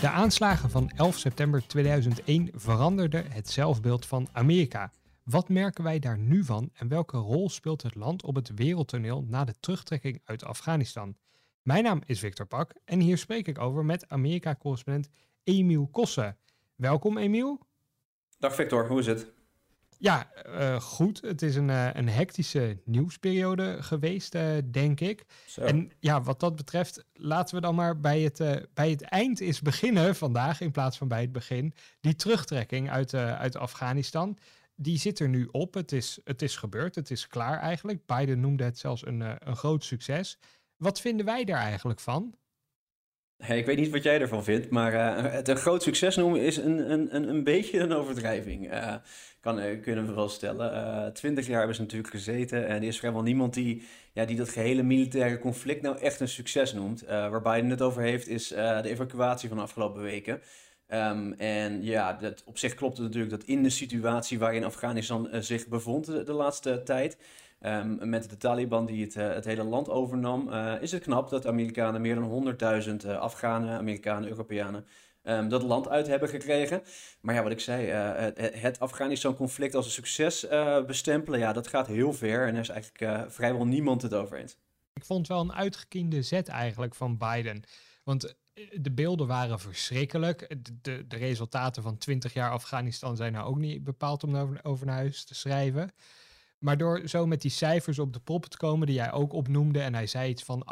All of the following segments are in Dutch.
De aanslagen van 11 september 2001 veranderden het zelfbeeld van Amerika. Wat merken wij daar nu van en welke rol speelt het land op het wereldtoneel na de terugtrekking uit Afghanistan? Mijn naam is Victor Pak en hier spreek ik over met Amerika-correspondent Emiel Kossen. Welkom Emiel. Dag Victor, hoe is het? Ja, uh, goed. Het is een, uh, een hectische nieuwsperiode geweest, uh, denk ik. Zo. En ja, wat dat betreft, laten we dan maar bij het, bij het eind eens beginnen vandaag, in plaats van bij het begin. Die terugtrekking uit, uit Afghanistan, die zit er nu op. Het is, het is gebeurd, het is klaar eigenlijk. Biden noemde het zelfs een, een groot succes. Wat vinden wij daar eigenlijk van? Hey, ik weet niet wat jij ervan vindt, maar uh, het een groot succes noemen is een, een, een, beetje een overdrijving. Uh, kan, uh, kunnen we wel stellen. Twintig jaar hebben ze natuurlijk gezeten en er is vrijwel niemand die, ja, die dat gehele militaire conflict nou echt een succes noemt. waar Biden het over heeft is de evacuatie van de afgelopen weken. Um, en ja, dat, op zich klopt het natuurlijk dat in de situatie waarin Afghanistan zich bevond de laatste tijd... Um, met de Taliban die het, uh, het hele land overnam, uh, is het knap dat Amerikanen meer dan 100.000 uh, Afghanen, Amerikanen, Europeanen um, dat land uit hebben gekregen. Maar ja, wat ik zei, het, Afghanistan-conflict als een succes bestempelen, ja, dat gaat heel ver en er is eigenlijk vrijwel niemand het over eens. Ik vond wel een uitgekiende zet eigenlijk van Biden. Want de beelden waren verschrikkelijk. De, de, resultaten van 20 jaar Afghanistan zijn nou ook niet bepaald om over, over naar huis te schrijven. Maar door zo met die cijfers op de proppen te komen, die jij ook opnoemde, en hij zei iets van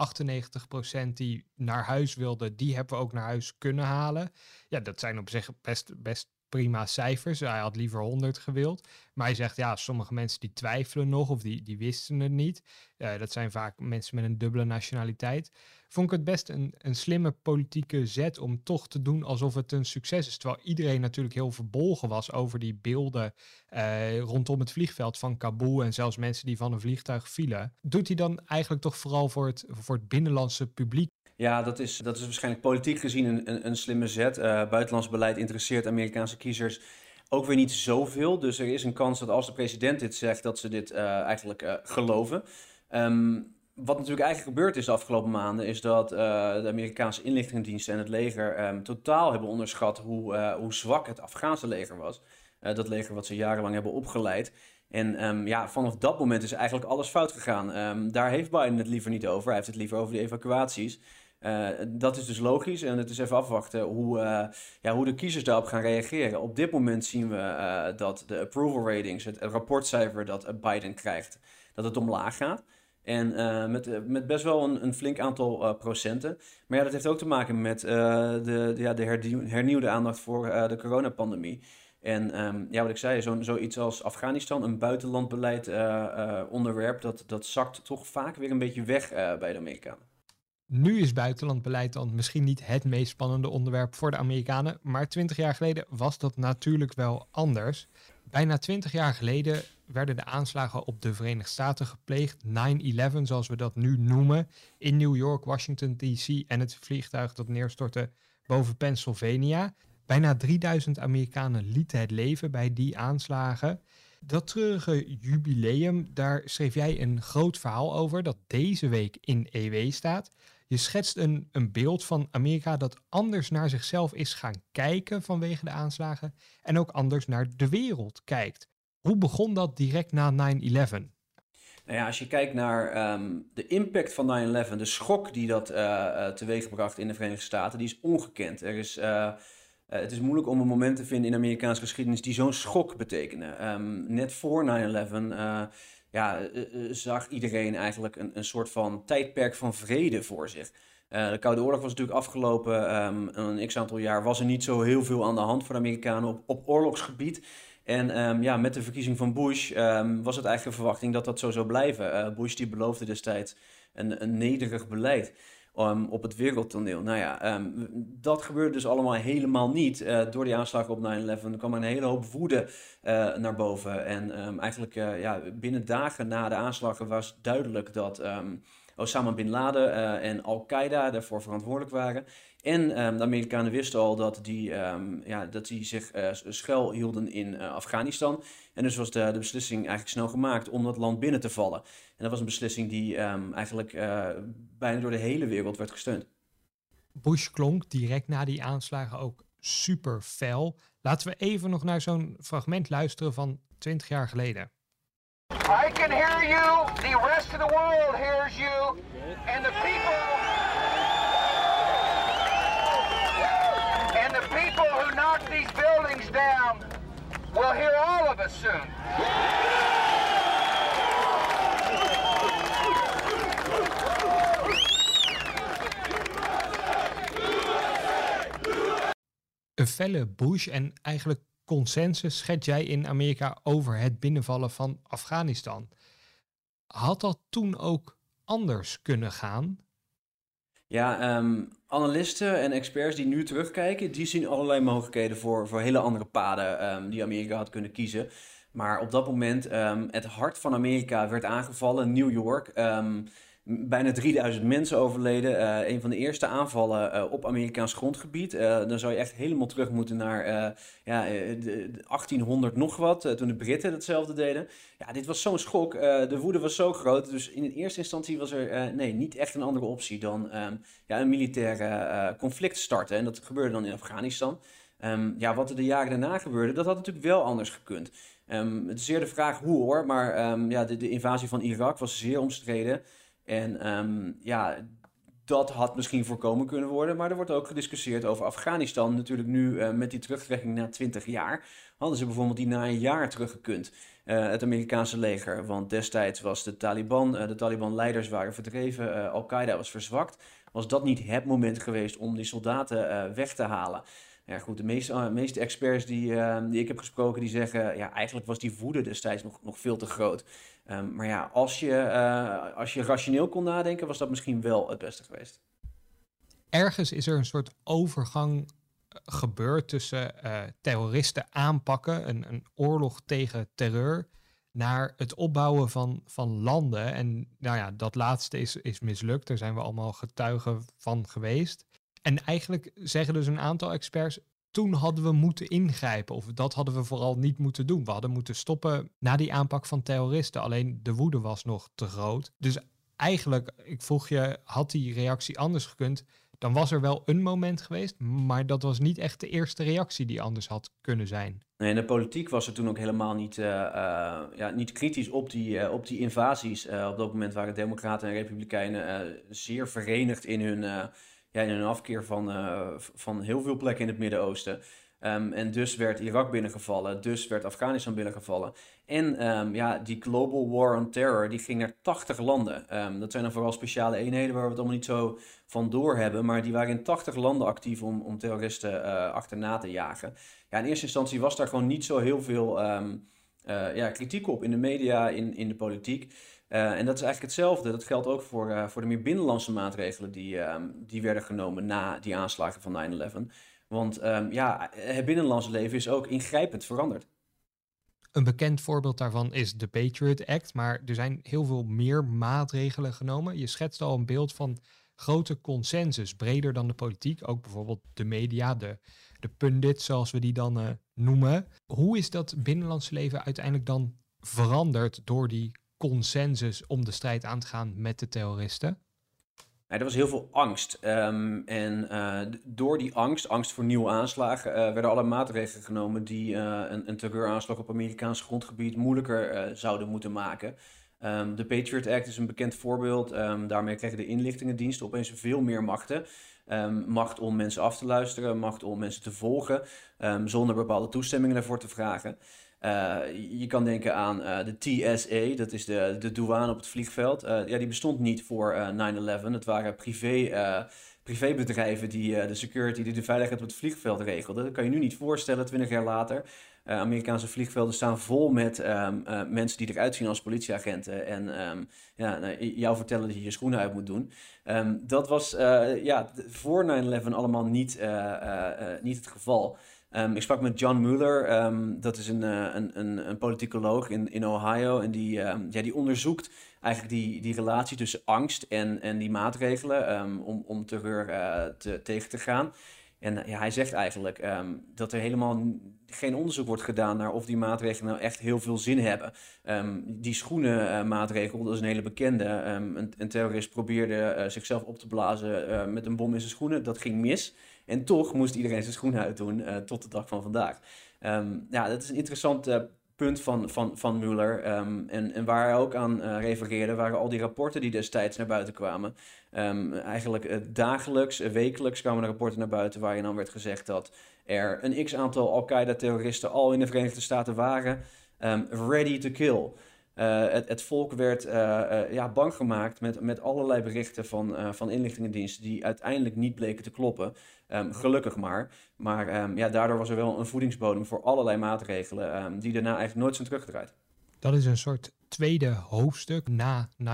98% die naar huis wilde, die hebben we ook naar huis kunnen halen. Ja, dat zijn op zich best, best prima cijfers. Hij had liever 100 gewild. Maar hij zegt, ja, sommige mensen die twijfelen nog of die, die wisten het niet. Uh, dat zijn vaak mensen met een dubbele nationaliteit. Vond ik het best een, een slimme politieke zet om toch te doen alsof het een succes is. Terwijl iedereen natuurlijk heel verbolgen was over die beelden uh, rondom het vliegveld van Kabul. En zelfs mensen die van een vliegtuig vielen. Doet hij dan eigenlijk toch vooral voor het, voor het binnenlandse publiek ja, dat is, dat is waarschijnlijk politiek gezien een, een, een slimme zet. Uh, buitenlands beleid interesseert Amerikaanse kiezers ook weer niet zoveel. Dus er is een kans dat als de president dit zegt, dat ze dit uh, eigenlijk uh, geloven. Um, wat natuurlijk eigenlijk gebeurd is de afgelopen maanden, is dat de Amerikaanse inlichtingendiensten en het leger um, totaal hebben onderschat hoe, hoe zwak het Afghaanse leger was. dat leger wat ze jarenlang hebben opgeleid. En um, ja, vanaf dat moment is eigenlijk alles fout gegaan. Daar heeft Biden het liever niet over. Hij heeft het liever over de evacuaties. Uh, dat is dus logisch en het is even afwachten hoe, uh, ja, hoe de kiezers daarop gaan reageren. Op dit moment zien we uh, dat de approval ratings, het rapportcijfer dat Biden krijgt, dat het omlaag gaat. En met, met best wel een, een flink aantal procenten. Maar ja, dat heeft ook te maken met de, ja, de hernieuwde aandacht voor de coronapandemie. En um, ja, wat ik zei, zo, zoiets als Afghanistan, een buitenlandbeleid onderwerp, dat, dat zakt toch vaak weer een beetje weg bij de Amerikanen. Nu is buitenlandbeleid dan misschien niet het meest spannende onderwerp voor de Amerikanen, maar 20 jaar geleden was dat natuurlijk wel anders. Bijna 20 jaar geleden werden de aanslagen op de Verenigde Staten gepleegd, 9-11 zoals we dat nu noemen, in New York, Washington DC en het vliegtuig dat neerstortte boven Pennsylvania. Bijna 3000 Amerikanen lieten het leven bij die aanslagen. Dat treurige jubileum, daar schreef jij een groot verhaal over dat deze week in EW staat. Je schetst een, een beeld van Amerika dat anders naar zichzelf is gaan kijken vanwege de aanslagen en ook anders naar de wereld kijkt. Hoe begon dat direct na 9-11? Nou ja, als je kijkt naar um, de impact van 9-11, de schok die dat uh, uh, teweegbracht in de Verenigde Staten, die is ongekend. Er is, uh, het is moeilijk om een moment te vinden in Amerikaanse geschiedenis die zo'n schok betekenen. Um, net voor 9-11 ja, eh, eh, zag iedereen eigenlijk een, een soort van tijdperk van vrede voor zich. Uh, de Koude Oorlog was natuurlijk afgelopen. Um, een x aantal jaar was er niet zo heel veel aan de hand voor de Amerikanen op, op oorlogsgebied. En um, ja, met de verkiezing van Bush um, was het eigenlijk een verwachting dat dat zo zou blijven. Bush die beloofde destijds een, een nederig beleid. Um, op het wereldtoneel. Nou ja, um, dat gebeurde dus allemaal helemaal niet. Uh, door die aanslag op 9-11 kwam een hele hoop woede uh, naar boven. En um, eigenlijk uh, ja, binnen dagen na de aanslagen was duidelijk dat Osama Bin Laden en Al-Qaeda daarvoor verantwoordelijk waren. En de Amerikanen wisten al dat die, ja, dat die zich uh, schuil hielden in Afghanistan. En dus was de, de, beslissing eigenlijk snel gemaakt om dat land binnen te vallen. En dat was een beslissing die um, eigenlijk uh, bijna door de hele wereld werd gesteund. Bush klonk direct na die aanslagen ook super fel. Laten we even nog naar zo'n fragment luisteren van 20 jaar geleden. I can hear you, the rest of the world hears you, and the people people who knock these buildings down will hear all of us soon. Een felle Bush en eigenlijk consensus schet jij in Amerika over het binnenvallen van Afghanistan. Had dat toen ook anders kunnen gaan? Ja, um, analisten en experts die nu terugkijken, die zien allerlei mogelijkheden voor, voor hele andere paden um, die Amerika had kunnen kiezen. Maar op dat moment, um, het hart van Amerika werd aangevallen, New York. Bijna 3000 mensen overleden. Uh, een van de eerste aanvallen uh, op Amerikaans grondgebied. Uh, dan zou je echt helemaal terug moeten naar ja, de, de 1800 nog wat, toen de Britten hetzelfde deden. Ja, dit was zo'n schok. de woede was zo groot. Dus in eerste instantie was er nee, niet echt een andere optie dan um, ja, een militaire conflict starten. En dat gebeurde dan in Afghanistan. Um, ja, wat er de jaren daarna gebeurde, dat had natuurlijk wel anders gekund. Um, het is zeer de vraag hoe hoor, maar ja, de invasie van Irak was zeer omstreden. En um, ja, dat had misschien voorkomen kunnen worden. Maar er wordt ook gediscussieerd over Afghanistan. Natuurlijk nu uh, met die terugtrekking na 20 jaar. Hadden ze bijvoorbeeld die na een jaar teruggekund. Uh, het Amerikaanse leger. Want destijds was de Taliban, uh, de Taliban-leiders waren verdreven. Al-Qaeda was verzwakt. Was dat niet het moment geweest om die soldaten weg te halen? Ja, goed, de meeste, meeste experts die, die ik heb gesproken, die zeggen... ja, eigenlijk was die woede destijds nog, nog veel te groot. Um, maar ja, als je, uh, als je rationeel kon nadenken, was dat misschien wel het beste geweest. Ergens is er een soort overgang eh, gebeurd tussen terroristen aanpakken, een, een oorlog tegen terreur, naar het opbouwen van, van landen. En nou ja, dat laatste is, is mislukt. Daar zijn we allemaal getuigen van geweest. En eigenlijk zeggen dus een aantal experts, toen hadden we moeten ingrijpen. Of dat hadden we vooral niet moeten doen. We hadden moeten stoppen na die aanpak van terroristen. Alleen de woede was nog te groot. Dus eigenlijk, ik vroeg je, had die reactie anders gekund? Dan was er wel een moment geweest, maar dat was niet echt de eerste reactie die anders had kunnen zijn. Nee, de politiek was er toen ook helemaal niet, uh, uh, ja, niet kritisch op die, uh, op die invasies. op dat moment waren Democraten en Republikeinen zeer verenigd in hun ja, in een afkeer van, uh, van heel veel plekken in het Midden-Oosten. Um, en dus werd Irak binnengevallen, dus werd Afghanistan binnengevallen. En um, ja, die Global War on Terror, die ging naar 80 landen. Um, dat zijn dan vooral speciale eenheden waar we het allemaal niet zo van door hebben. Maar die waren in 80 landen actief om, om terroristen uh, achterna te jagen. Ja, in eerste instantie was daar gewoon niet zo heel veel uh, ja, kritiek op in de media, in, in de politiek. Uh, en dat is eigenlijk hetzelfde. Dat geldt ook voor, uh, voor de meer binnenlandse maatregelen die, uh, die werden genomen na die aanslagen van 9-11. Want um, ja, het binnenlandse leven is ook ingrijpend veranderd. Een bekend voorbeeld daarvan is de Patriot Act, maar er zijn heel veel meer maatregelen genomen. Je schetst al een beeld van grote consensus, breder dan de politiek, ook bijvoorbeeld de media, de, de pundits zoals we die dan noemen. Hoe is dat binnenlandse leven uiteindelijk dan veranderd door die consensus om de strijd aan te gaan met de terroristen? er was heel veel angst. Um, en uh, door die angst, angst voor nieuwe aanslagen, uh, werden alle maatregelen genomen die uh, een, een, terreuraanslag op Amerikaans grondgebied moeilijker zouden moeten maken. Um, de Patriot Act is een bekend voorbeeld. Um, daarmee kregen de inlichtingendiensten opeens veel meer machten. macht om mensen af te luisteren, macht om mensen te volgen, zonder bepaalde toestemmingen daarvoor te vragen. Uh, je kan denken aan uh, de TSA, dat is de, de douane op het vliegveld. Uh, ja, die bestond niet voor 9-11. Het waren privé privébedrijven die de security, die de veiligheid op het vliegveld regelden. Dat kan je nu niet voorstellen, 20 jaar later. Amerikaanse vliegvelden staan vol met uh, mensen die eruit zien als politieagenten. En um, ja, nou, jou vertellen dat je je schoenen uit moet doen. Um, dat was ja, voor 9-11 allemaal niet, niet het geval. Ik sprak met John Mueller, dat is een, een, een, een politicoloog in, in Ohio. En die, ja, die onderzoekt eigenlijk die, die relatie tussen angst en, en die maatregelen om, om terreur te, tegen te gaan. En ja, hij zegt eigenlijk dat er helemaal geen onderzoek wordt gedaan naar of die maatregelen nou echt heel veel zin hebben. Die schoenenmaatregel, dat is een hele bekende. Een, terrorist probeerde zichzelf op te blazen met een bom in zijn schoenen. Dat ging mis. En toch moest iedereen zijn schoenen uitdoen tot de dag van vandaag. ja, dat is een interessant punt van, van, van Mueller. Um, en, en waar hij ook aan uh, refereerde, waren al die rapporten die destijds naar buiten kwamen. Um, eigenlijk dagelijks, wekelijks kwamen er rapporten naar buiten waarin dan werd gezegd dat er een x-aantal Al-Qaeda-terroristen al in de Verenigde Staten waren, ready to kill. Uh, het, volk werd uh, uh, ja, bang gemaakt met, met allerlei berichten van, van inlichtingendiensten die uiteindelijk niet bleken te kloppen. Um, gelukkig maar. Maar um, ja, daardoor was er wel een voedingsbodem voor allerlei maatregelen die daarna eigenlijk nooit zijn teruggedraaid. Dat is een soort tweede hoofdstuk na 9-11.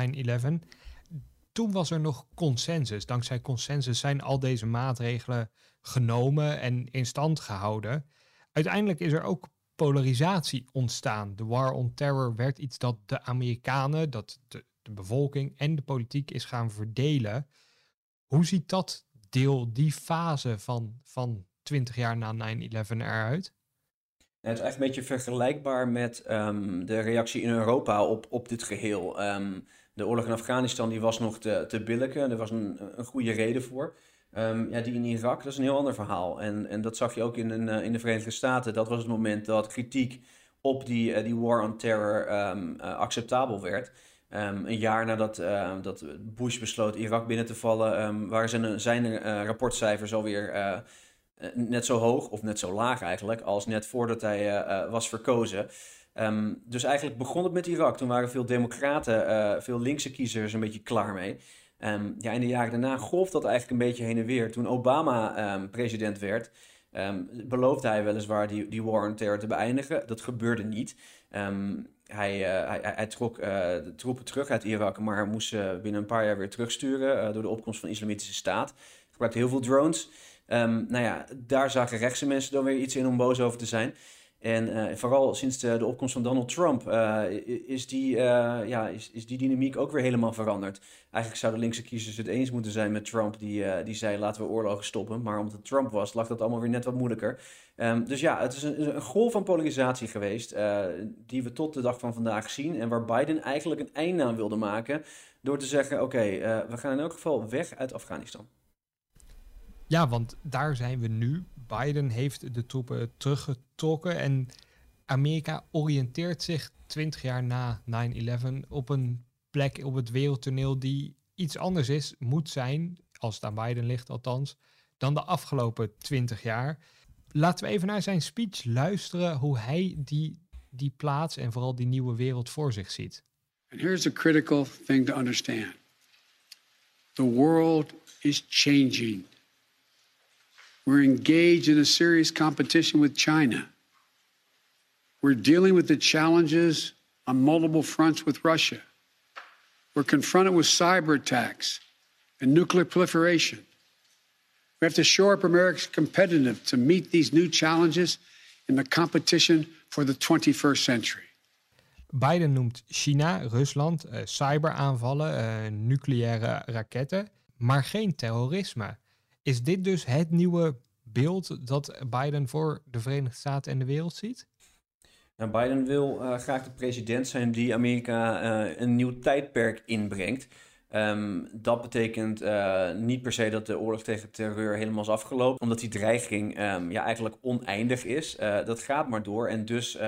Toen was er nog consensus. Dankzij consensus zijn al deze maatregelen genomen en in stand gehouden. Uiteindelijk is er ook polarisatie ontstaan. De war on terror werd iets dat de Amerikanen, dat de, bevolking en de politiek is gaan verdelen. Hoe ziet dat deel, die fase van, van 20 jaar na 9-11 eruit? Het is eigenlijk een beetje vergelijkbaar met um, de reactie in Europa op, op dit geheel. Um, de oorlog in Afghanistan die was nog te, te billijken. Er was een, een goede reden voor. Um, ja, die in Irak, dat is een heel ander verhaal. En, en dat zag je ook in, uh, in de Verenigde Staten. Dat was het moment dat kritiek op die, uh, die war on terror um, uh, acceptabel werd. Um, een jaar nadat dat Bush besloot Irak binnen te vallen, waren zijn, zijn rapportcijfers alweer net zo hoog, of net zo laag eigenlijk, als net voordat hij was verkozen. Dus eigenlijk begon het met Irak. Toen waren veel democraten, veel linkse kiezers een beetje klaar mee. Um, ja, in de jaren daarna golft dat eigenlijk een beetje heen en weer. Toen Obama um, president werd, um, beloofde hij weliswaar die, die war on terror te beëindigen. Dat gebeurde niet. hij, uh, hij, hij, trok de troepen terug uit Irak, maar moest ze binnen een paar jaar weer terugsturen uh, door de opkomst van de Islamitische Staat. Gebruikte heel veel drones. nou ja, daar zagen rechtse mensen dan weer iets in om boos over te zijn. En uh, vooral sinds de, opkomst van Donald Trump uh, is, die, uh, ja, is, die dynamiek ook weer helemaal veranderd. Eigenlijk zouden linkse kiezers het eens moeten zijn met Trump, die, die zei laten we oorlogen stoppen. Maar omdat het Trump was, lag dat allemaal weer net wat moeilijker. Um, dus ja, het is een, golf van polarisatie geweest, die we tot de dag van vandaag zien. En waar Biden eigenlijk een einde aan wilde maken door te zeggen, oké, we gaan in elk geval weg uit Afghanistan. Ja, want daar zijn we nu. Biden heeft de troepen teruggetrokken en Amerika oriënteert zich 20 jaar na 9-11 op een plek op het wereldtoneel die iets anders is, moet zijn, als het aan Biden ligt althans, dan de afgelopen 20 jaar. Laten we even naar zijn speech luisteren hoe hij die, die plaats en vooral die nieuwe wereld voor zich ziet. And here's a critical thing to understand. The world is changing. We're engaged in a serious competition with China. We're dealing with the challenges on multiple fronts with Russia. We're confronted with cyber attacks and nuclear proliferation. We have to shore up America's competitive to meet these new challenges in the competition for the 21st century. Biden noemt China, Rusland, uh, cyberaanvallen, uh, nucleaire raketten, maar geen terrorisme. Is dit dus het nieuwe beeld dat Biden voor de Verenigde Staten en de wereld ziet? Nou, Biden wil uh, graag de president zijn die Amerika uh, een nieuw tijdperk inbrengt. Um, dat betekent uh, niet per se dat de oorlog tegen terreur helemaal is afgelopen, omdat die dreiging um, ja, eigenlijk oneindig is. dat gaat maar door en dus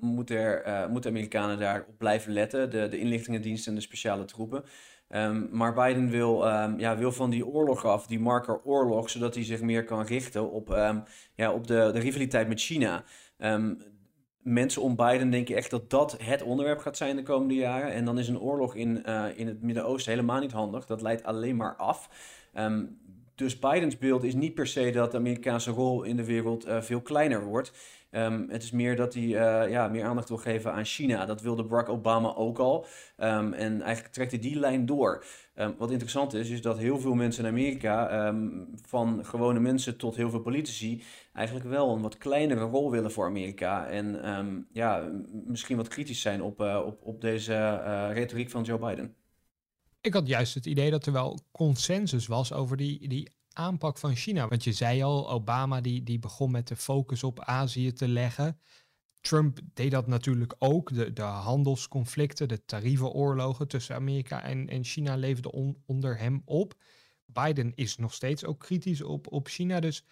moeten de Amerikanen daarop blijven letten, de, de inlichtingendiensten en de speciale troepen. Um, maar Biden wil, um, ja, wil van die oorlog af, die marker oorlog, zodat hij zich meer kan richten op, um, ja, op de, de rivaliteit met China. mensen om Biden denken echt dat dat het onderwerp gaat zijn de komende jaren. En dan is een oorlog in, uh, in het Midden-Oosten helemaal niet handig. Dat leidt alleen maar af. Dus Bidens beeld is niet per se dat de Amerikaanse rol in de wereld veel kleiner wordt. Ehm, het is meer dat hij uh, ja, meer aandacht wil geven aan China. Dat wilde Barack Obama ook al. Um, en eigenlijk trekt hij die lijn door. Um, wat interessant is, is dat heel veel mensen in Amerika, van gewone mensen tot heel veel politici, eigenlijk wel een wat kleinere rol willen voor Amerika. En ja, misschien wat kritisch zijn op, uh, op, op deze retoriek van Joe Biden. Ik had juist het idee dat er wel consensus was over die, die aanpak van China? Want je zei al, Obama die, die begon met de focus op Azië te leggen. Trump deed dat natuurlijk ook. De, de handelsconflicten, de tarievenoorlogen tussen Amerika en, en China leefden onder hem op. Biden is nog steeds ook kritisch op, op China. Dus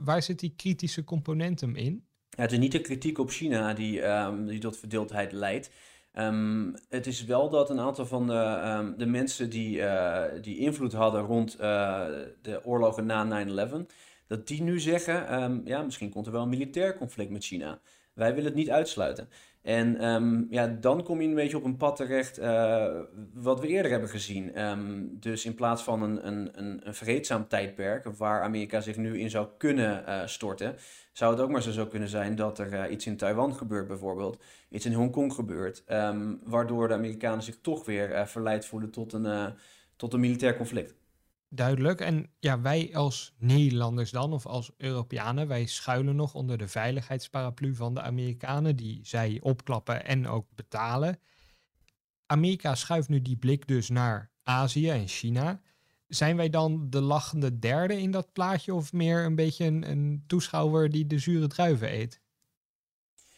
waar zit die kritische component hem in? Ja, het is niet de kritiek op China die, um, die tot verdeeldheid leidt. Um, het is wel dat een aantal van de, um, de mensen die, uh, die invloed hadden rond uh, de oorlogen na 9-11, dat die nu zeggen, um, ja, misschien komt er wel een militair conflict met China. Wij willen het niet uitsluiten. En um, ja, dan kom je een beetje op een pad terecht uh, wat we eerder hebben gezien. Um, dus in plaats van een, een, een, vreedzaam tijdperk waar Amerika zich nu in zou kunnen uh, storten, zou het ook maar zo zou kunnen zijn dat er uh, iets in Taiwan gebeurt bijvoorbeeld, iets in Hongkong gebeurt, um, waardoor de Amerikanen zich toch weer verleid voelen tot een, tot een militair conflict. Duidelijk. En ja, wij als Nederlanders dan, of als Europeanen, wij schuilen nog onder de veiligheidsparaplu van de Amerikanen, die zij opklappen en ook betalen. Amerika schuift nu die blik dus naar Azië en China. Zijn wij dan de lachende derde in dat plaatje, of meer een beetje een, een toeschouwer die de zure druiven eet?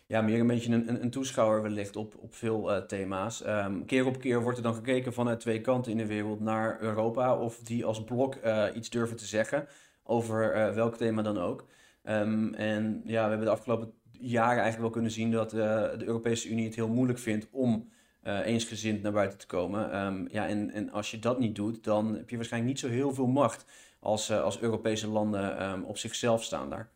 Ja, meer een beetje een, een, toeschouwer wellicht op, op veel uh, thema's. Um, keer op keer wordt er dan gekeken vanuit twee kanten in de wereld naar Europa. Of die als blok uh, iets durven te zeggen over welk thema dan ook. Um, en ja, we hebben de afgelopen jaren eigenlijk wel kunnen zien dat de Europese Unie het heel moeilijk vindt om eensgezind naar buiten te komen. Um, ja, en, en als je dat niet doet, dan heb je waarschijnlijk niet zo heel veel macht als, als Europese landen op zichzelf staan daar.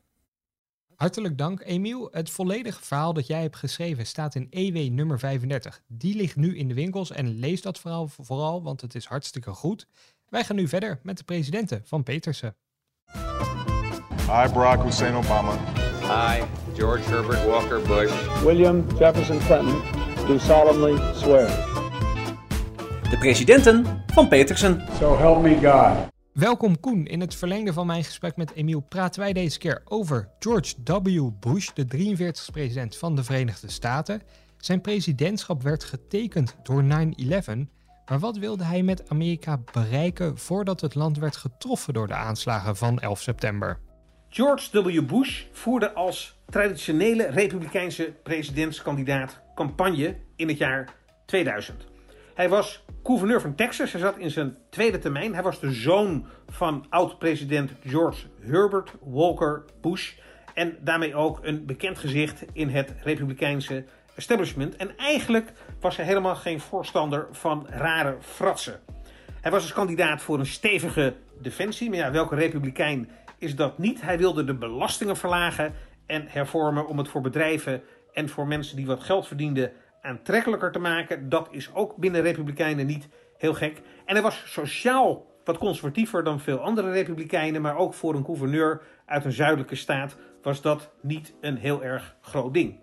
Hartelijk dank, Emiel. Het volledige verhaal dat jij hebt geschreven staat in EW nummer 35. Die ligt nu in de winkels en lees dat verhaal vooral, want het is hartstikke goed. Wij gaan nu verder met de presidenten van Petersen. Hi, Barack Hussein Obama. Hi, George Herbert Walker Bush. William Jefferson Clinton, do solemnly swear. De presidenten van Petersen. So help me God. Welkom Koen. In het verlengde van mijn gesprek met Emiel praten wij deze keer over George W. Bush, de 43ste president van de Verenigde Staten. Zijn presidentschap werd getekend door 9-11, maar wat wilde hij met Amerika bereiken voordat het land werd getroffen door de aanslagen van 11 september? George W. Bush voerde als traditionele republikeinse presidentskandidaat campagne in het jaar 2000. Hij was gouverneur van Texas. Hij zat in zijn tweede termijn. Hij was de zoon van oud-president George Herbert Walker Bush. En daarmee ook een bekend gezicht in het republikeinse establishment. En eigenlijk was hij helemaal geen voorstander van rare fratsen. Hij was dus kandidaat voor een stevige defensie. Maar ja, welke republikein is dat niet? Hij wilde de belastingen verlagen en hervormen om het voor bedrijven en voor mensen die wat geld verdienden aantrekkelijker te maken. Dat is ook binnen Republikeinen niet heel gek. En hij was sociaal wat conservatiever dan veel andere Republikeinen, maar ook voor een gouverneur uit een zuidelijke staat was dat niet een heel erg groot ding.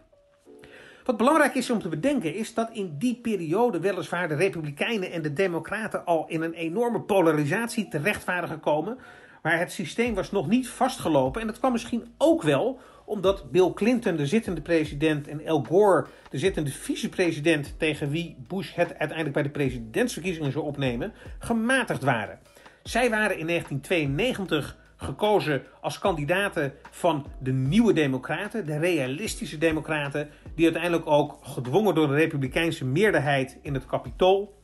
Wat belangrijk is om te bedenken is dat in die periode weliswaar de Republikeinen en de Democraten al in een enorme polarisatie terecht waren gekomen, maar het systeem was nog niet vastgelopen en dat kwam misschien ook wel omdat Bill Clinton, de zittende president, en Al Gore, de zittende vicepresident, tegen wie Bush het uiteindelijk bij de presidentsverkiezingen zou opnemen, gematigd waren. Zij waren in 1992 gekozen als kandidaten van de nieuwe Democraten, de realistische Democraten, die uiteindelijk ook gedwongen door de Republikeinse meerderheid in het Capitool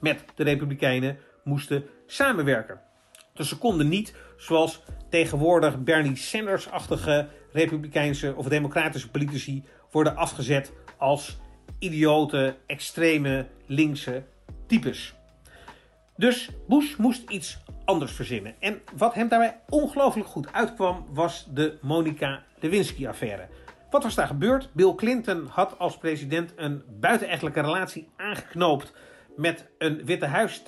met de Republikeinen moesten samenwerken. Dus ze konden niet, zoals tegenwoordig Bernie Sanders-achtige republikeinse of democratische politici worden afgezet als idiote, extreme, linkse types. Dus Bush moest iets anders verzinnen. En wat hem daarbij ongelooflijk goed uitkwam, was de Monica Lewinsky-affaire. Wat was daar gebeurd? Bill Clinton had als president een buitenechtelijke relatie aangeknoopt met een Witte Huis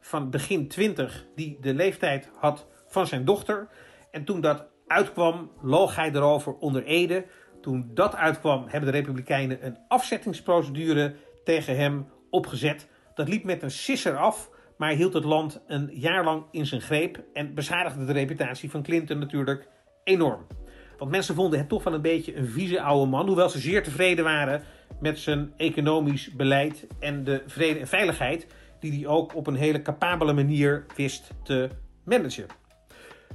van begin 20 die de leeftijd had van zijn dochter. En toen dat uitkwam, loog hij erover onder Ede. Toen dat uitkwam, hebben de Republikeinen een afzettingsprocedure tegen hem opgezet. Dat liep met een sisser af, maar hield het land een jaar lang in zijn greep en beschadigde de reputatie van Clinton natuurlijk enorm. Want mensen vonden het toch wel een beetje een vieze oude man, hoewel ze zeer tevreden waren met zijn economisch beleid en de vrede en veiligheid, die hij ook op een hele capabele manier wist te managen.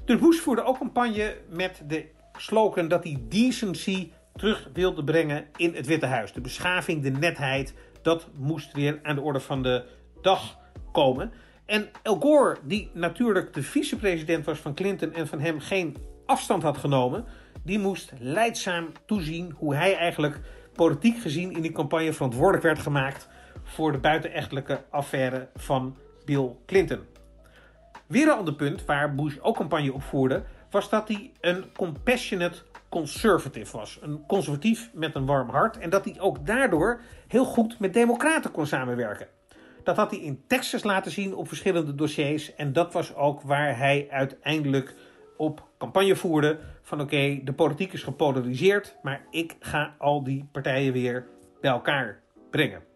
Dus Bush voerde ook campagne met de slogan dat hij decency terug wilde brengen in het Witte Huis. De beschaving, de netheid, dat moest weer aan de orde van de dag komen. En Al Gore, die natuurlijk de vicepresident was van Clinton en van hem geen afstand had genomen, die moest leidzaam toezien hoe hij eigenlijk politiek gezien in die campagne verantwoordelijk werd gemaakt voor de buitenechtelijke affaire van Bill Clinton. Weer een ander punt waar Bush ook campagne op voerde, was dat hij een compassionate conservative was. Een conservatief met een warm hart. En dat hij ook daardoor heel goed met democraten kon samenwerken. Dat had hij in Texas laten zien op verschillende dossiers. En dat was ook waar hij uiteindelijk op campagne voerde. Van oké, de politiek is gepolariseerd. Maar ik ga al die partijen weer bij elkaar brengen.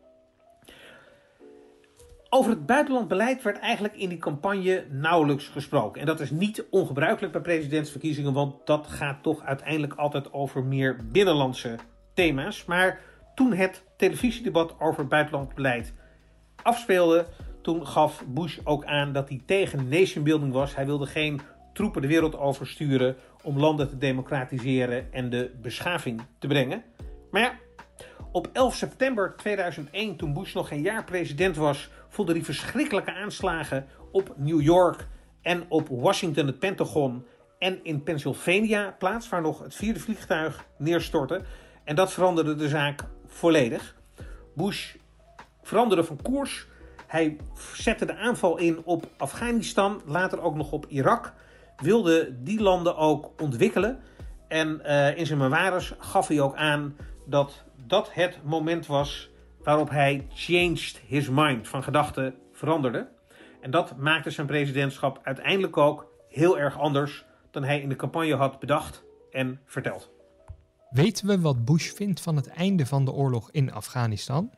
Over het buitenlandbeleid werd eigenlijk in die campagne nauwelijks gesproken. En dat is niet ongebruikelijk bij presidentsverkiezingen, want dat gaat toch uiteindelijk altijd over meer binnenlandse thema's. Maar toen het televisiedebat over buitenlandbeleid afspeelde, toen gaf Bush ook aan dat hij tegen nationbuilding was. Hij wilde geen troepen de wereld oversturen om landen te democratiseren en de beschaving te brengen. Maar ja, op 11 september 2001, toen Bush nog geen jaar president was, vonden die verschrikkelijke aanslagen op New York en op Washington, het Pentagon en in Pennsylvania plaats, waar nog het vierde vliegtuig neerstortte. En dat veranderde de zaak volledig. Bush veranderde van koers. Hij zette de aanval in op Afghanistan, later ook nog op Irak. Wilde die landen ook ontwikkelen. En uh, in zijn memoires gaf hij ook aan dat dat het moment was waarop hij changed his mind, van gedachten veranderde. En dat maakte zijn presidentschap uiteindelijk ook heel erg anders dan hij in de campagne had bedacht en verteld. Weten we wat Bush vindt van het einde van de oorlog in Afghanistan?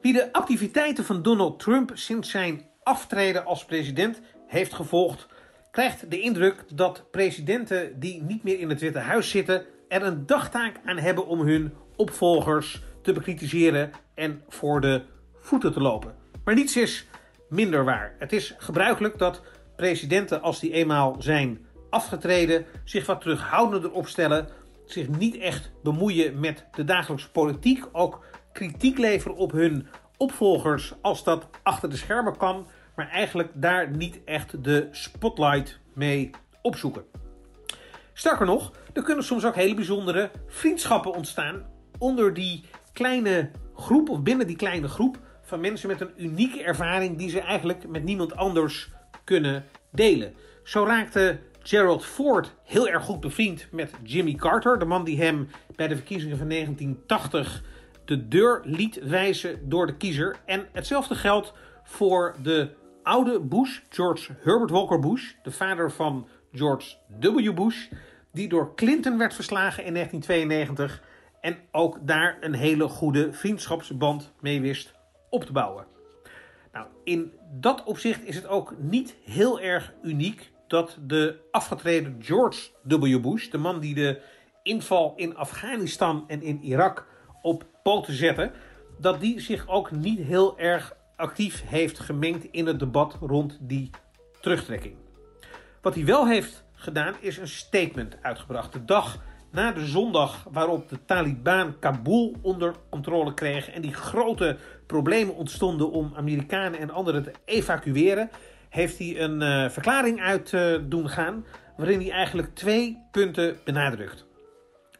Wie de activiteiten van Donald Trump sinds zijn aftreden als president heeft gevolgd, krijgt de indruk dat presidenten die niet meer in het Witte Huis zitten er een dagtaak aan hebben om hun opvolgers te bekritiseren en voor de voeten te lopen. Maar niets is minder waar. Het is gebruikelijk dat presidenten, als die eenmaal zijn afgetreden, zich wat terughoudender opstellen, zich niet echt bemoeien met de dagelijkse politiek, ook kritiek leveren op hun opvolgers als dat achter de schermen kan, maar eigenlijk daar niet echt de spotlight mee opzoeken. Sterker nog, er kunnen soms ook hele bijzondere vriendschappen ontstaan onder die kleine groep of binnen die kleine groep van mensen met een unieke ervaring die ze eigenlijk met niemand anders kunnen delen. Zo raakte Gerald Ford heel erg goed bevriend met Jimmy Carter, de man die hem bij de verkiezingen van 1980 de deur liet wijzen door de kiezer. En hetzelfde geldt voor de oude Bush, George Herbert Walker Bush, de vader van George W. Bush, die door Clinton werd verslagen in 1992 en ook daar een hele goede vriendschapsband mee wist op te bouwen. Nou, in dat opzicht is het ook niet heel erg uniek dat de afgetreden George W. Bush, de man die de inval in Afghanistan en in Irak op poten zette, dat die zich ook niet heel erg actief heeft gemengd in het debat rond die terugtrekking. Wat hij wel heeft gedaan is een statement uitgebracht. De dag na de zondag waarop de Taliban Kabul onder controle kregen en die grote problemen ontstonden om Amerikanen en anderen te evacueren, heeft hij een uh, verklaring uit uh, doen gaan waarin hij eigenlijk twee punten benadrukt.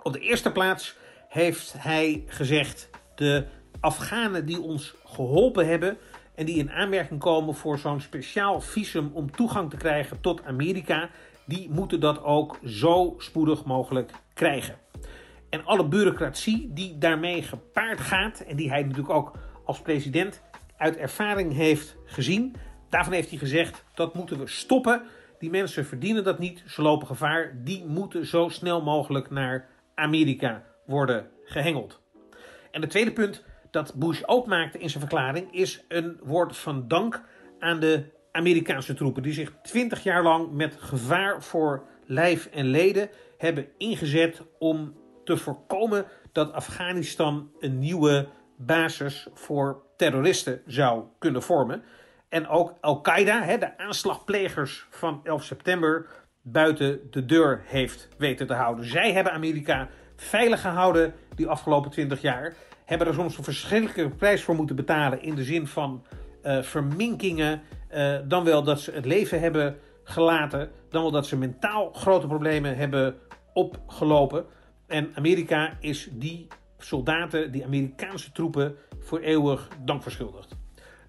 Op de eerste plaats heeft hij gezegd: de Afghanen die ons geholpen hebben en die in aanmerking komen voor zo'n speciaal visum om toegang te krijgen tot Amerika, die moeten dat ook zo spoedig mogelijk krijgen. En alle bureaucratie die daarmee gepaard gaat en die hij natuurlijk ook als president uit ervaring heeft gezien, daarvan heeft hij gezegd dat moeten we stoppen. Die mensen verdienen dat niet, ze lopen gevaar. Die moeten zo snel mogelijk naar Amerika worden gehengeld. En het tweede punt dat Bush ook maakte in zijn verklaring is een woord van dank aan de Amerikaanse troepen die zich twintig jaar lang met gevaar voor lijf en leden hebben ingezet om te voorkomen dat Afghanistan een nieuwe basis voor terroristen zou kunnen vormen. En ook Al-Qaeda, de aanslagplegers van 11 september, buiten de deur heeft weten te houden. Zij hebben Amerika veilig gehouden die afgelopen 20 jaar. Hebben er soms een verschrikkelijke prijs voor moeten betalen in de zin van uh, verminkingen. Uh, dan wel dat ze het leven hebben gelaten. Dan wel dat ze mentaal grote problemen hebben opgelopen. En Amerika is die soldaten, die Amerikaanse troepen, voor eeuwig dank verschuldigd.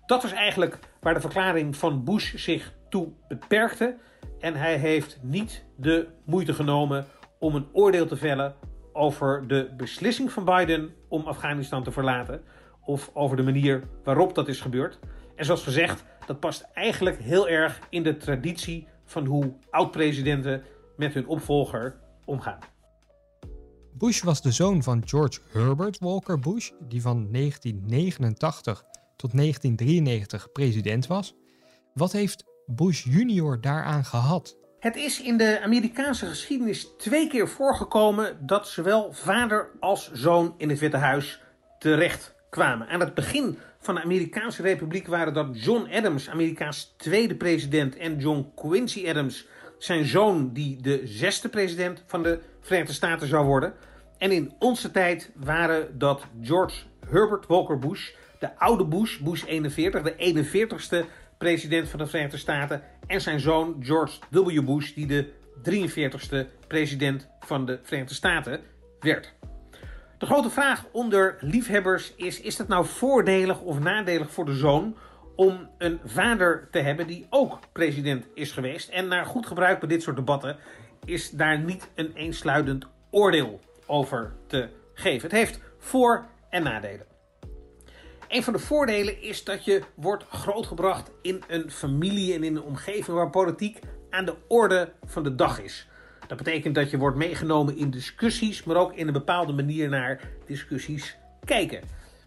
Dat was eigenlijk waar de verklaring van Bush zich toe beperkte. En hij heeft niet de moeite genomen om een oordeel te vellen over de beslissing van Biden om Afghanistan te verlaten. Of over de manier waarop dat is gebeurd. En zoals gezegd, dat past eigenlijk heel erg in de traditie van hoe oud-presidenten met hun opvolger omgaan. Bush was de zoon van George Herbert Walker Bush, die van 1989 tot 1993 president was. Wat heeft Bush junior daaraan gehad? Het is in de Amerikaanse geschiedenis twee keer voorgekomen dat zowel vader als zoon in het Witte Huis terecht kwamen. Aan het begin van de Amerikaanse Republiek waren dat John Adams, Amerikaans tweede president, en John Quincy Adams, zijn zoon, die de zesde president van de Verenigde Staten zou worden. En in onze tijd waren dat George Herbert Walker Bush, de oude Bush, Bush 41, de 41ste president van de Verenigde Staten, en zijn zoon George W. Bush, die de 43ste president van de Verenigde Staten werd. De grote vraag onder liefhebbers is: is het nou voordelig of nadelig voor de zoon om een vader te hebben die ook president is geweest? En naar goed gebruik bij dit soort debatten is daar niet een eensluidend oordeel over te geven. Het heeft voor- en nadelen. Een van de voordelen is dat je wordt grootgebracht in een familie en in een omgeving waar politiek aan de orde van de dag is. Dat betekent dat je wordt meegenomen in discussies, maar ook in een bepaalde manier naar discussies kijken.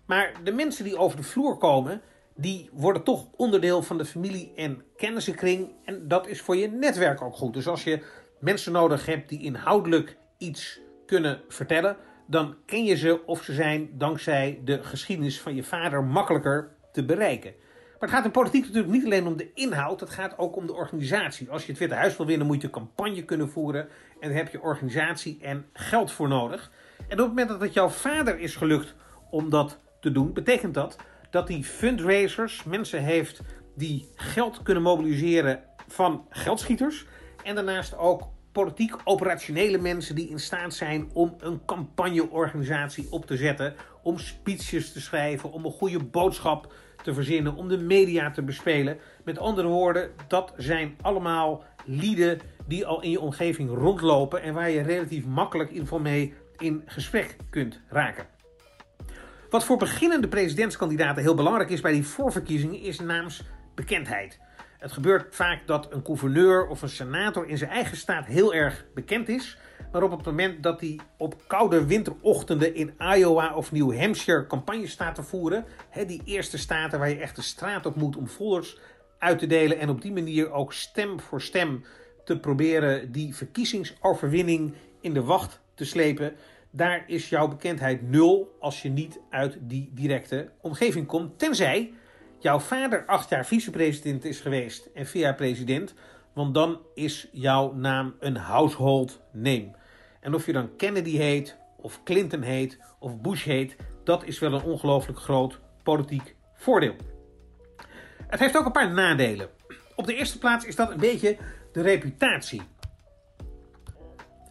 Maar de mensen die over de vloer komen, die worden toch onderdeel van de familie- en kennissenkring. En dat is voor je netwerk ook goed. Dus als je mensen nodig hebt die inhoudelijk iets kunnen vertellen, dan ken je ze of ze zijn dankzij de geschiedenis van je vader makkelijker te bereiken. Maar het gaat in politiek natuurlijk niet alleen om de inhoud, het gaat ook om de organisatie. Als je het Witte Huis wil winnen, moet je campagne kunnen voeren. En daar heb je organisatie en geld voor nodig. En op het moment dat het jouw vader is gelukt om dat te doen, betekent dat dat hij fundraisers, mensen heeft die geld kunnen mobiliseren van geldschieters. En daarnaast ook politiek operationele mensen die in staat zijn om een campagneorganisatie op te zetten, om speeches te schrijven, om een goede boodschap te verzinnen, om de media te bespelen. Met andere woorden, dat zijn allemaal lieden die al in je omgeving rondlopen en waar je relatief makkelijk in geval mee in gesprek kunt raken. Wat voor beginnende presidentskandidaten heel belangrijk is bij die voorverkiezingen is naamsbekendheid. Het gebeurt vaak dat een gouverneur of een senator in zijn eigen staat heel erg bekend is. Maar op het moment dat hij op koude winterochtenden in Iowa of New Hampshire campagne staat te voeren, hè, die eerste staten waar je echt de straat op moet om folders uit te delen en op die manier ook stem voor stem te proberen die verkiezingsoverwinning in de wacht te slepen, daar is jouw bekendheid nul als je niet uit die directe omgeving komt. Tenzij jouw vader acht jaar vicepresident is geweest en vier jaar president, want dan is jouw naam een household name. En of je dan Kennedy heet, of Clinton heet, of Bush heet, dat is wel een ongelooflijk groot politiek voordeel. Het heeft ook een paar nadelen. Op de eerste plaats is dat een beetje de reputatie.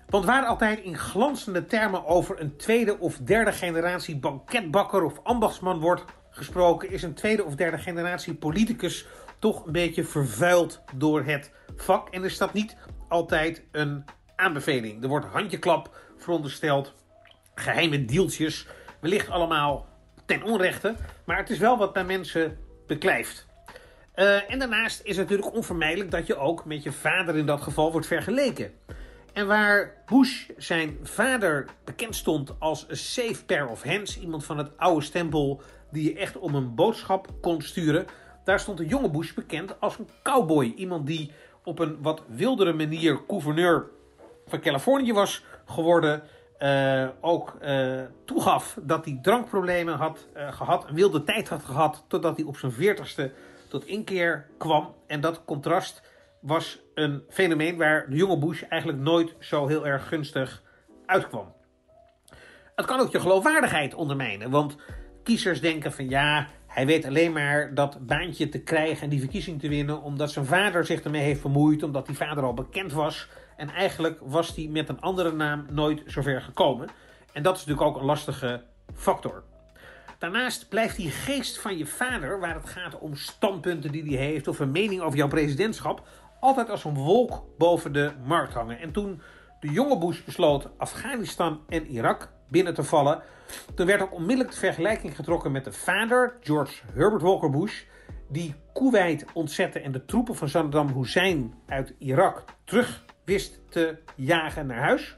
Want waar altijd in glanzende termen over een tweede of derde generatie banketbakker of ambachtsman wordt gesproken, is een tweede of derde generatie politicus toch een beetje vervuild door het vak. En is dat niet altijd een aanbeveling. Er wordt handjeklap verondersteld, geheime deeltjes, wellicht allemaal ten onrechte, maar het is wel wat bij mensen beklijft. Uh, en daarnaast is het natuurlijk onvermijdelijk dat je ook met je vader in dat geval wordt vergeleken. En waar Bush zijn vader bekend stond als een safe pair of hands, iemand van het oude stempel die je echt om een boodschap kon sturen, daar stond de jonge Bush bekend als een cowboy. Iemand die op een wat wildere manier gouverneur van Californië was geworden. Uh, ook uh, toegaf dat hij drankproblemen had uh, gehad, een wilde tijd had gehad, totdat hij op zijn veertigste tot inkeer kwam. En dat contrast was een fenomeen waar de jonge Bush eigenlijk nooit zo heel erg gunstig uitkwam. Het kan ook je geloofwaardigheid ondermijnen, want kiezers denken van ja, hij weet alleen maar dat baantje te krijgen en die verkiezing te winnen omdat zijn vader zich ermee heeft vermoeid, omdat die vader al bekend was. En eigenlijk was hij met een andere naam nooit zover gekomen. En dat is natuurlijk ook een lastige factor. Daarnaast blijft die geest van je vader, waar het gaat om standpunten die hij heeft of een mening over jouw presidentschap, altijd als een wolk boven de markt hangen. En toen de jonge Bush besloot Afghanistan en Irak binnen te vallen, toen werd ook onmiddellijk de vergelijking getrokken met de vader, George Herbert Walker Bush, die Kuwait ontzette en de troepen van Saddam Hussein uit Irak terug wist te jagen naar huis,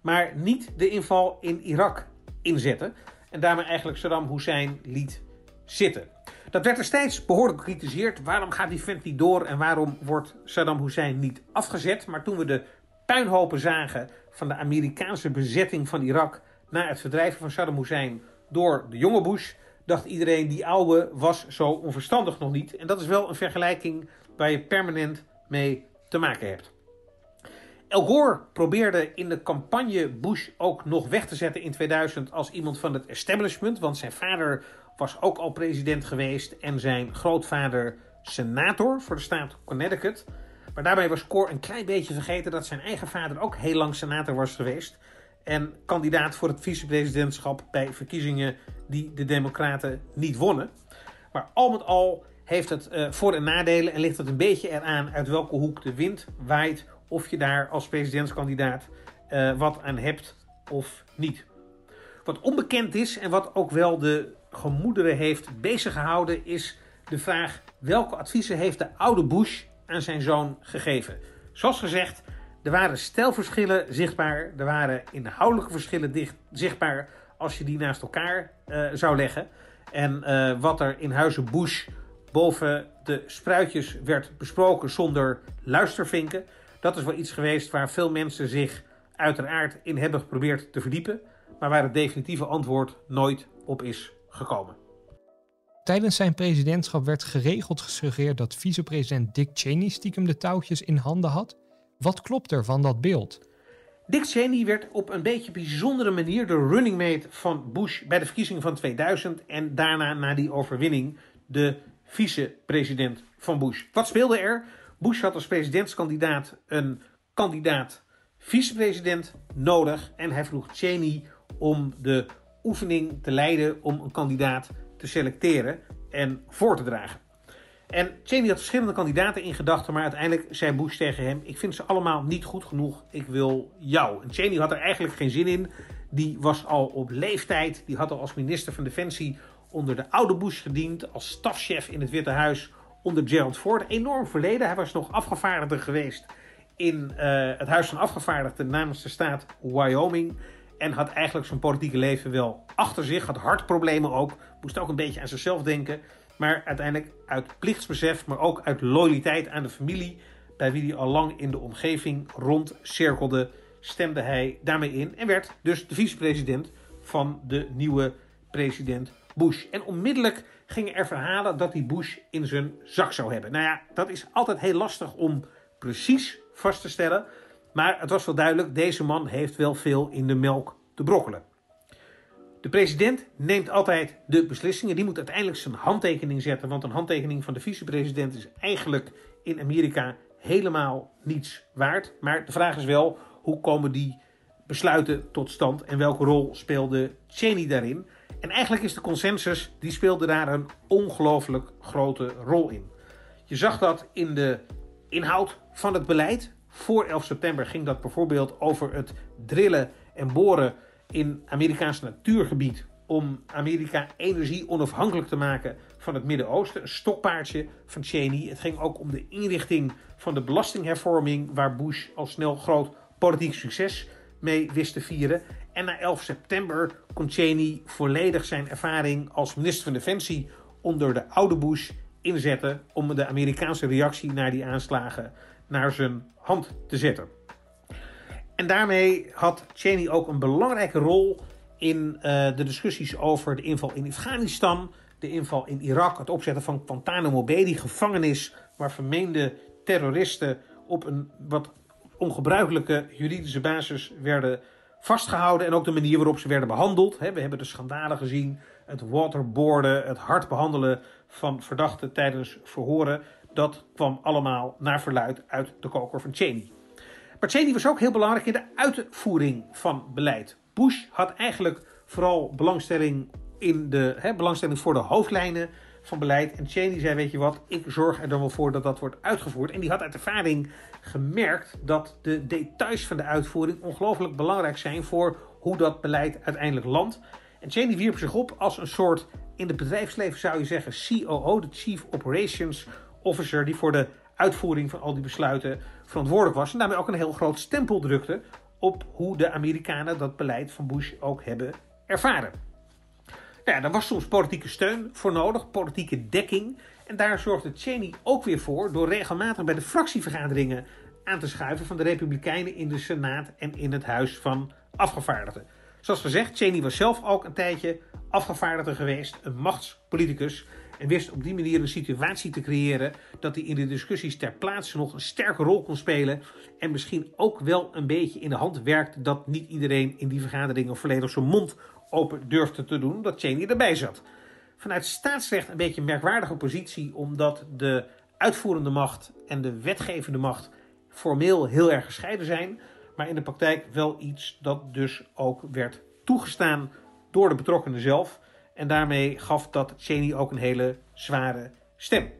maar niet de inval in Irak inzette en daarmee eigenlijk Saddam Hussein liet zitten. Dat werd destijds behoorlijk gecritiseerd. Waarom gaat die vent niet door en waarom wordt Saddam Hussein niet afgezet? Maar toen we de puinhopen zagen van de Amerikaanse bezetting van Irak na het verdrijven van Saddam Hussein door de jonge Bush, dacht iedereen die oude was zo onverstandig nog niet. En dat is wel een vergelijking waar je permanent mee te maken hebt. El Gore probeerde in de campagne Bush ook nog weg te zetten in 2000 als iemand van het establishment, want zijn vader was ook al president geweest en zijn grootvader senator voor de staat Connecticut. Maar daarbij was Gore een klein beetje vergeten dat zijn eigen vader ook heel lang senator was geweest. En kandidaat voor het vicepresidentschap bij verkiezingen die de Democraten niet wonnen. Maar al met al heeft het uh, voor- en nadelen en ligt het een beetje eraan uit welke hoek de wind waait. Of je daar als presidentskandidaat uh, wat aan hebt of niet. Wat onbekend is en wat ook wel de gemoederen heeft bezig gehouden, is de vraag: welke adviezen heeft de oude Bush aan zijn zoon gegeven? Zoals gezegd, er waren stijlverschillen zichtbaar, er waren inhoudelijke verschillen dicht, zichtbaar als je die naast elkaar uh, zou leggen. En uh, wat er in huizen Bush boven de spruitjes werd besproken zonder luistervinken, dat is wel iets geweest waar veel mensen zich uiteraard in hebben geprobeerd te verdiepen, maar waar het definitieve antwoord nooit op is gekomen. Tijdens zijn presidentschap werd geregeld gesuggereerd dat vicepresident Dick Cheney stiekem de touwtjes in handen had. Wat klopt er van dat beeld? Dick Cheney werd op een beetje bijzondere manier de running mate van Bush bij de verkiezingen van 2000 en daarna na die overwinning de vicepresident van Bush. Wat speelde er? Bush had als presidentskandidaat een kandidaat vicepresident nodig en hij vroeg Cheney om de oefening te leiden om een kandidaat te selecteren en voor te dragen. En Cheney had verschillende kandidaten in gedachten, maar uiteindelijk zei Bush tegen hem: Ik vind ze allemaal niet goed genoeg, ik wil jou. En Cheney had er eigenlijk geen zin in. Die was al op leeftijd, die had al als minister van Defensie onder de oude Bush gediend, als stafchef in het Witte Huis onder Gerald Ford. Enorm verleden. Hij was nog afgevaardigde geweest in uh, het Huis van Afgevaardigden namens de staat Wyoming. En had eigenlijk zijn politieke leven wel achter zich. Had hartproblemen ook. Moest ook een beetje aan zichzelf denken. Maar uiteindelijk uit plichtsbesef, maar ook uit loyaliteit aan de familie. Bij wie hij al lang in de omgeving rondcirkelde, stemde hij daarmee in. En werd dus de vicepresident van de nieuwe president Bush. En onmiddellijk gingen er verhalen dat hij Bush in zijn zak zou hebben. Nou ja, dat is altijd heel lastig om precies vast te stellen. Maar het was wel duidelijk, deze man heeft wel veel in de melk te brokkelen. De president neemt altijd de beslissingen. Die moet uiteindelijk zijn handtekening zetten. Want een handtekening van de vicepresident is eigenlijk in Amerika helemaal niets waard. Maar de vraag is wel, hoe komen die besluiten tot stand en welke rol speelde Cheney daarin? En eigenlijk is de consensus, die speelde daar een ongelooflijk grote rol in. Je zag dat in de inhoud van het beleid. Voor 11 september ging dat bijvoorbeeld over het drillen en boren in Amerikaans natuurgebied om Amerika energie onafhankelijk te maken van het Midden-Oosten. Een stokpaardje van Cheney. Het ging ook om de inrichting van de belastinghervorming, waar Bush al snel groot politiek succes mee wist te vieren. En na 11 september kon Cheney volledig zijn ervaring als minister van Defensie onder de oude Bush inzetten om de Amerikaanse reactie naar die aanslagen naar zijn hand te zetten. En daarmee had Cheney ook een belangrijke rol in uh, de discussies over de inval in Afghanistan, de inval in Irak, het opzetten van Guantanamo Bay, die gevangenis waar vermeende terroristen op een wat ongebruikelijke juridische basis werden vastgehouden en ook de manier waarop ze werden behandeld. We hebben de schandalen gezien, het waterboarden, het hard behandelen van verdachten tijdens verhoren. Dat kwam allemaal naar verluid uit de koker van Cheney. Cheney was ook heel belangrijk in de uitvoering van beleid. Bush had eigenlijk vooral belangstelling, in de, hè, belangstelling voor de hoofdlijnen van beleid. En Cheney zei, weet je wat, ik zorg er dan wel voor dat dat wordt uitgevoerd. En die had uit ervaring gemerkt dat de details van de uitvoering ongelooflijk belangrijk zijn voor hoe dat beleid uiteindelijk landt. En Cheney wierp zich op als een soort, in het bedrijfsleven zou je zeggen, COO, de Chief Operations Officer, die voor de uitvoering van al die besluiten verantwoordelijk was. En daarmee ook een heel groot stempel drukte op hoe de Amerikanen dat beleid van Bush ook hebben ervaren. Nou ja, daar was soms politieke steun voor nodig, politieke dekking. En daar zorgde Cheney ook weer voor door regelmatig bij de fractievergaderingen aan te schuiven van de Republikeinen in de Senaat en in het Huis van Afgevaardigden. Zoals gezegd, Cheney was zelf ook een tijdje afgevaardigde geweest, een machtspoliticus. En wist op die manier een situatie te creëren dat hij in de discussies ter plaatse nog een sterke rol kon spelen. En misschien ook wel een beetje in de hand werkte dat niet iedereen in die vergaderingen volledig zijn mond open durfde te doen, dat Cheney erbij zat. Vanuit staatsrecht een beetje een merkwaardige positie, omdat de uitvoerende macht en de wetgevende macht formeel heel erg gescheiden zijn, maar in de praktijk wel iets dat dus ook werd toegestaan door de betrokkenen zelf. En daarmee gaf dat Cheney ook een hele zware stem.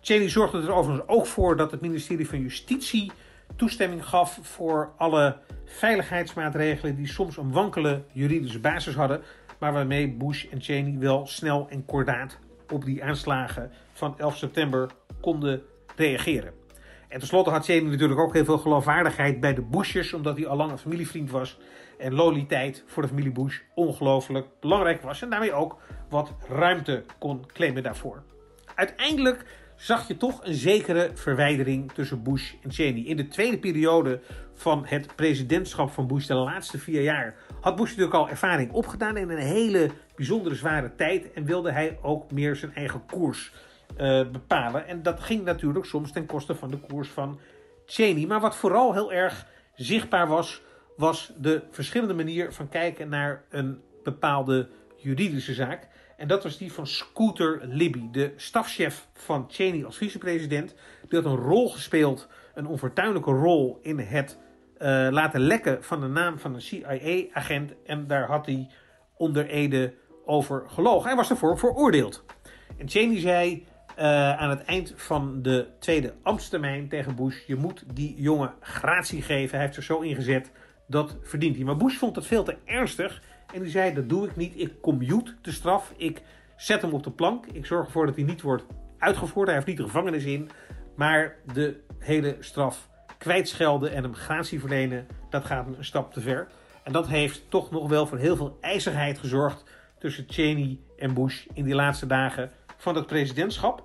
Cheney zorgde er overigens ook voor dat het ministerie van Justitie toestemming gaf voor alle veiligheidsmaatregelen die soms een wankele juridische basis hadden, maar waarmee Bush en Cheney wel snel en kordaat op die aanslagen van 11 september konden reageren. En tenslotte had Cheney natuurlijk ook heel veel geloofwaardigheid bij de Bushes, omdat hij al lang een familievriend was. En loyaliteit voor de familie Bush ongelooflijk belangrijk was. En daarmee ook wat ruimte kon claimen daarvoor. Uiteindelijk zag je toch een zekere verwijdering tussen Bush en Cheney. In de tweede periode van het presidentschap van Bush, de laatste vier jaar, had Bush natuurlijk al ervaring opgedaan in een hele bijzondere zware tijd. En wilde hij ook meer zijn eigen koers uh, bepalen. En dat ging natuurlijk soms ten koste van de koers van Cheney. Maar wat vooral heel erg zichtbaar was, was de verschillende manier van kijken naar een bepaalde juridische zaak. En dat was die van Scooter Libby, de stafchef van Cheney als vicepresident. Die had een rol gespeeld, een onfortuinlijke rol in het uh, laten lekken van de naam van een CIA-agent. En daar had hij onder Ede over gelogen. Hij was ervoor veroordeeld. En Cheney zei uh, aan het eind van de tweede ambtstermijn tegen Bush: Je moet die jongen gratie geven. Hij heeft zich zo ingezet, dat verdient hij. Maar Bush vond het veel te ernstig. En die zei: Dat doe ik niet. Ik commute de straf. Ik zet hem op de plank. Ik zorg ervoor dat hij niet wordt uitgevoerd. Hij heeft niet de gevangenis in. Maar de hele straf kwijtschelden en hem gratie verlenen, dat gaat een stap te ver. En dat heeft toch nog wel voor heel veel ijzerheid gezorgd tussen Cheney en Bush in die laatste dagen van het presidentschap.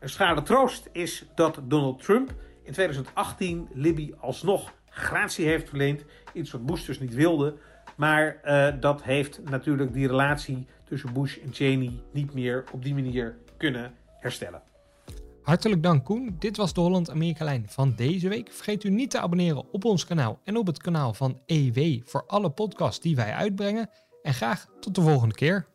Een schrale troost is dat Donald Trump in 2018 Libby alsnog gratie heeft verleend. Iets wat Bush dus niet wilde. Maar uh, dat heeft natuurlijk die relatie tussen Bush en Cheney niet meer op die manier kunnen herstellen. Hartelijk dank Koen. Dit was de Holland-Amerika-lijn van deze week. Vergeet u niet te abonneren op ons kanaal en op het kanaal van EW voor alle podcasts die wij uitbrengen. En graag tot de volgende keer.